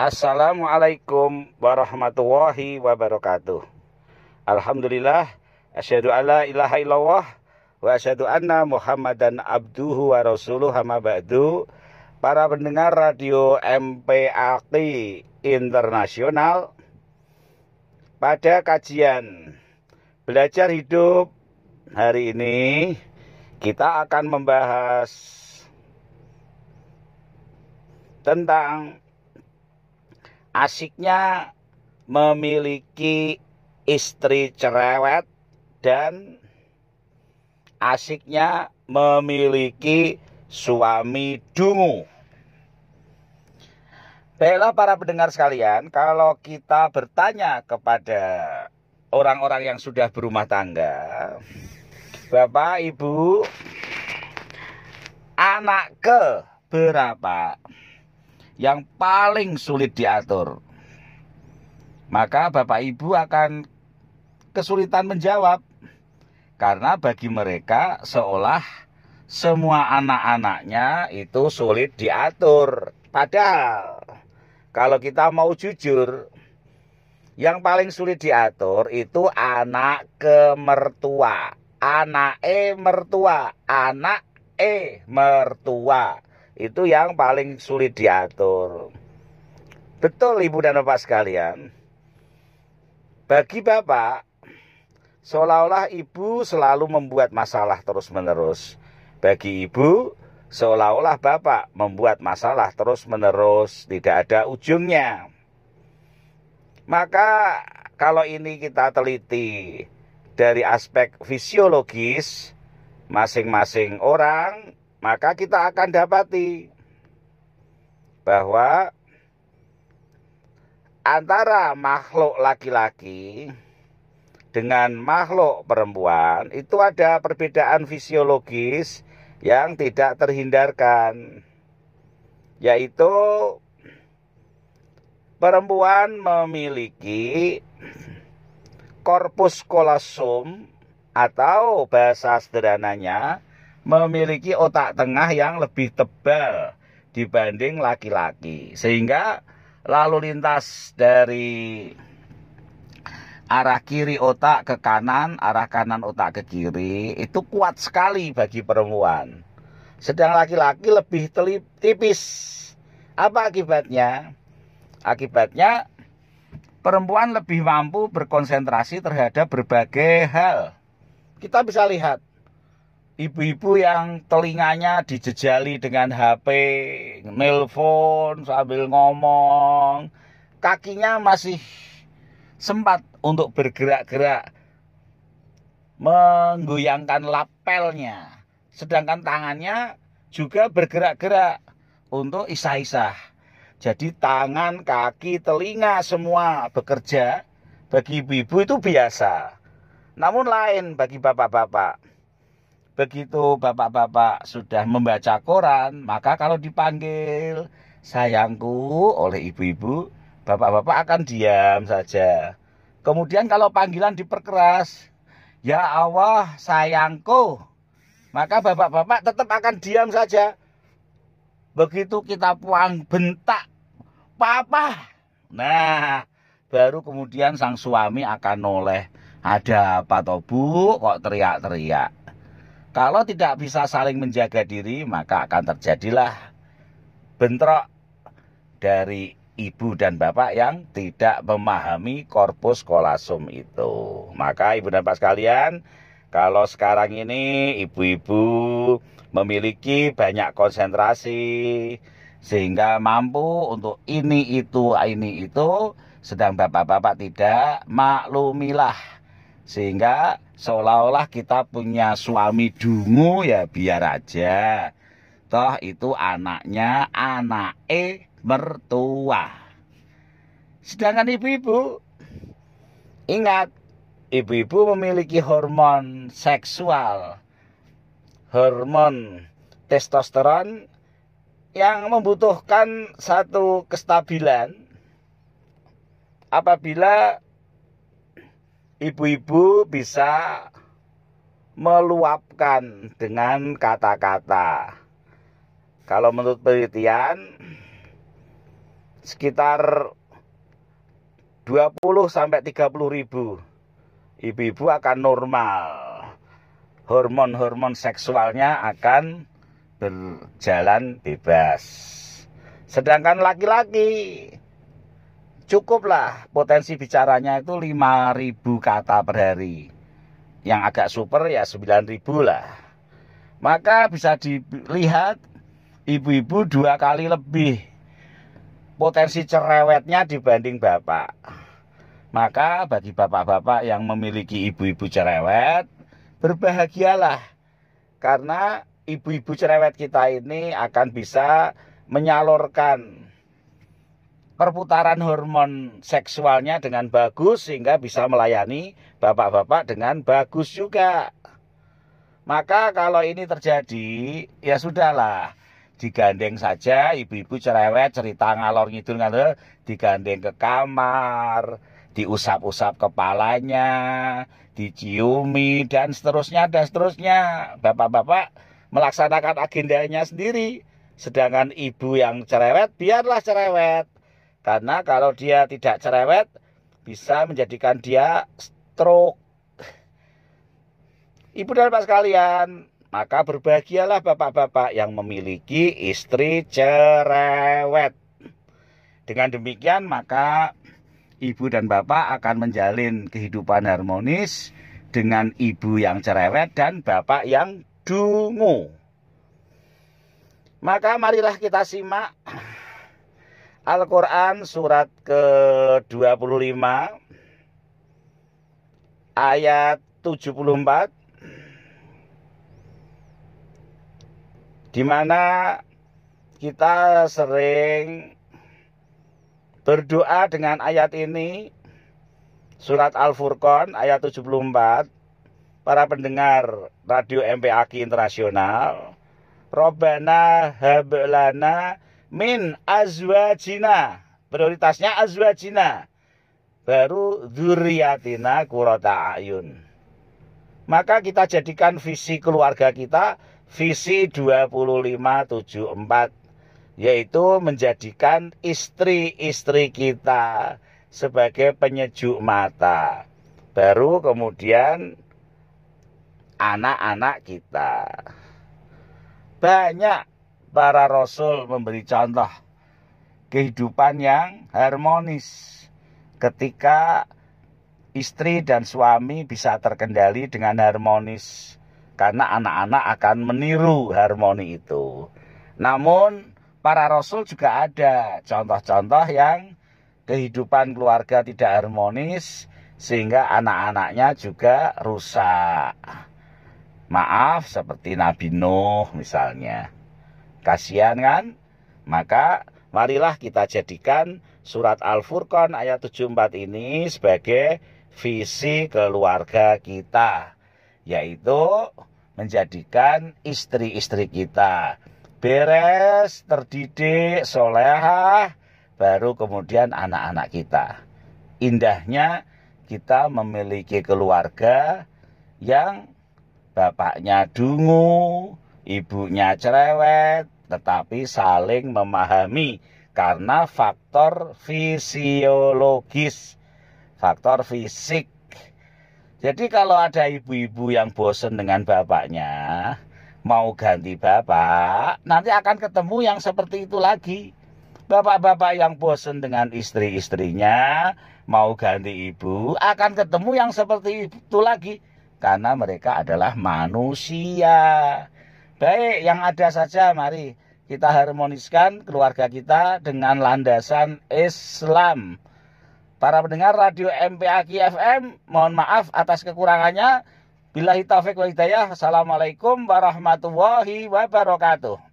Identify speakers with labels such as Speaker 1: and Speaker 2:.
Speaker 1: Assalamualaikum warahmatullahi wabarakatuh. Alhamdulillah, asyhadu alla ilaha illallah wa asyhadu anna Muhammadan abduhu wa rasuluh hama ba'du. Para pendengar radio MPAK Internasional pada kajian belajar hidup hari ini kita akan membahas tentang asiknya memiliki istri cerewet dan asiknya memiliki suami dungu. Baiklah para pendengar sekalian, kalau kita bertanya kepada orang-orang yang sudah berumah tangga, Bapak, Ibu, anak ke berapa yang paling sulit diatur. Maka Bapak Ibu akan kesulitan menjawab. Karena bagi mereka seolah semua anak-anaknya itu sulit diatur. Padahal kalau kita mau jujur, yang paling sulit diatur itu anak ke mertua. Anak e mertua, anak e mertua itu yang paling sulit diatur. Betul Ibu dan Bapak sekalian. Bagi Bapak, seolah-olah Ibu selalu membuat masalah terus-menerus. Bagi Ibu, seolah-olah Bapak membuat masalah terus-menerus, tidak ada ujungnya. Maka kalau ini kita teliti dari aspek fisiologis masing-masing orang maka kita akan dapati bahwa antara makhluk laki-laki dengan makhluk perempuan itu ada perbedaan fisiologis yang tidak terhindarkan yaitu perempuan memiliki korpus kolosum atau bahasa sederhananya memiliki otak tengah yang lebih tebal dibanding laki-laki. Sehingga lalu lintas dari arah kiri otak ke kanan, arah kanan otak ke kiri itu kuat sekali bagi perempuan. Sedang laki-laki lebih telip, tipis. Apa akibatnya? Akibatnya perempuan lebih mampu berkonsentrasi terhadap berbagai hal. Kita bisa lihat ibu-ibu yang telinganya dijejali dengan HP, nelpon sambil ngomong, kakinya masih sempat untuk bergerak-gerak menggoyangkan lapelnya, sedangkan tangannya juga bergerak-gerak untuk isah-isah. Jadi tangan, kaki, telinga semua bekerja bagi ibu-ibu itu biasa. Namun lain bagi bapak-bapak begitu bapak-bapak sudah membaca koran, maka kalau dipanggil sayangku oleh ibu-ibu, bapak-bapak akan diam saja. Kemudian kalau panggilan diperkeras, ya Allah sayangku, maka bapak-bapak tetap akan diam saja. Begitu kita puang bentak, papa. Nah, baru kemudian sang suami akan noleh. Ada apa toh bu, kok teriak-teriak. Kalau tidak bisa saling menjaga diri, maka akan terjadilah bentrok dari ibu dan bapak yang tidak memahami korpus kolasum itu. Maka ibu dan bapak sekalian, kalau sekarang ini ibu-ibu memiliki banyak konsentrasi sehingga mampu untuk ini itu ini itu sedang bapak-bapak tidak maklumilah sehingga seolah-olah kita punya suami dungu ya biar aja. Toh itu anaknya anak e mertua. Sedangkan ibu-ibu ingat ibu-ibu memiliki hormon seksual hormon testosteron yang membutuhkan satu kestabilan apabila ibu-ibu bisa meluapkan dengan kata-kata. Kalau menurut penelitian, sekitar 20 sampai 30 ribu ibu-ibu akan normal hormon-hormon seksualnya akan berjalan bebas sedangkan laki-laki cukuplah potensi bicaranya itu 5000 kata per hari. Yang agak super ya 9000 lah. Maka bisa dilihat ibu-ibu dua kali lebih potensi cerewetnya dibanding bapak. Maka bagi bapak-bapak yang memiliki ibu-ibu cerewet, berbahagialah. Karena ibu-ibu cerewet kita ini akan bisa menyalurkan perputaran hormon seksualnya dengan bagus sehingga bisa melayani bapak-bapak dengan bagus juga. Maka kalau ini terjadi, ya sudahlah. Digandeng saja ibu-ibu cerewet cerita ngalor ngidul ngalor, digandeng ke kamar, diusap-usap kepalanya, diciumi dan seterusnya dan seterusnya. Bapak-bapak melaksanakan agendanya sendiri. Sedangkan ibu yang cerewet biarlah cerewet karena kalau dia tidak cerewet, bisa menjadikan dia stroke. Ibu dan bapak sekalian, maka berbahagialah bapak-bapak yang memiliki istri cerewet. Dengan demikian, maka ibu dan bapak akan menjalin kehidupan harmonis dengan ibu yang cerewet dan bapak yang dungu. Maka marilah kita simak Al-Quran surat ke-25 ayat 74 di mana kita sering berdoa dengan ayat ini surat Al-Furqan ayat 74 para pendengar radio MPAK internasional Robbana hablana min azwajina. Prioritasnya azwajina. Baru zuriatina kurota ayun. Maka kita jadikan visi keluarga kita visi 2574 yaitu menjadikan istri-istri kita sebagai penyejuk mata. Baru kemudian anak-anak kita. Banyak para rasul memberi contoh kehidupan yang harmonis ketika istri dan suami bisa terkendali dengan harmonis karena anak-anak akan meniru harmoni itu. Namun para rasul juga ada contoh-contoh yang kehidupan keluarga tidak harmonis sehingga anak-anaknya juga rusak. Maaf seperti Nabi Nuh misalnya. Kasihan kan? Maka marilah kita jadikan surat Al-Furqan ayat 74 ini sebagai visi keluarga kita. Yaitu menjadikan istri-istri kita beres, terdidik, solehah, baru kemudian anak-anak kita. Indahnya kita memiliki keluarga yang bapaknya dungu, ibunya cerewet, tetapi saling memahami karena faktor fisiologis, faktor fisik. Jadi kalau ada ibu-ibu yang bosen dengan bapaknya, mau ganti bapak, nanti akan ketemu yang seperti itu lagi. Bapak-bapak yang bosen dengan istri-istrinya, mau ganti ibu, akan ketemu yang seperti itu lagi. Karena mereka adalah manusia. Baik, yang ada saja mari kita harmoniskan keluarga kita dengan landasan Islam. Para pendengar radio MPAK FM, mohon maaf atas kekurangannya. Bila taufiq wa hidayah. Assalamualaikum warahmatullahi wabarakatuh.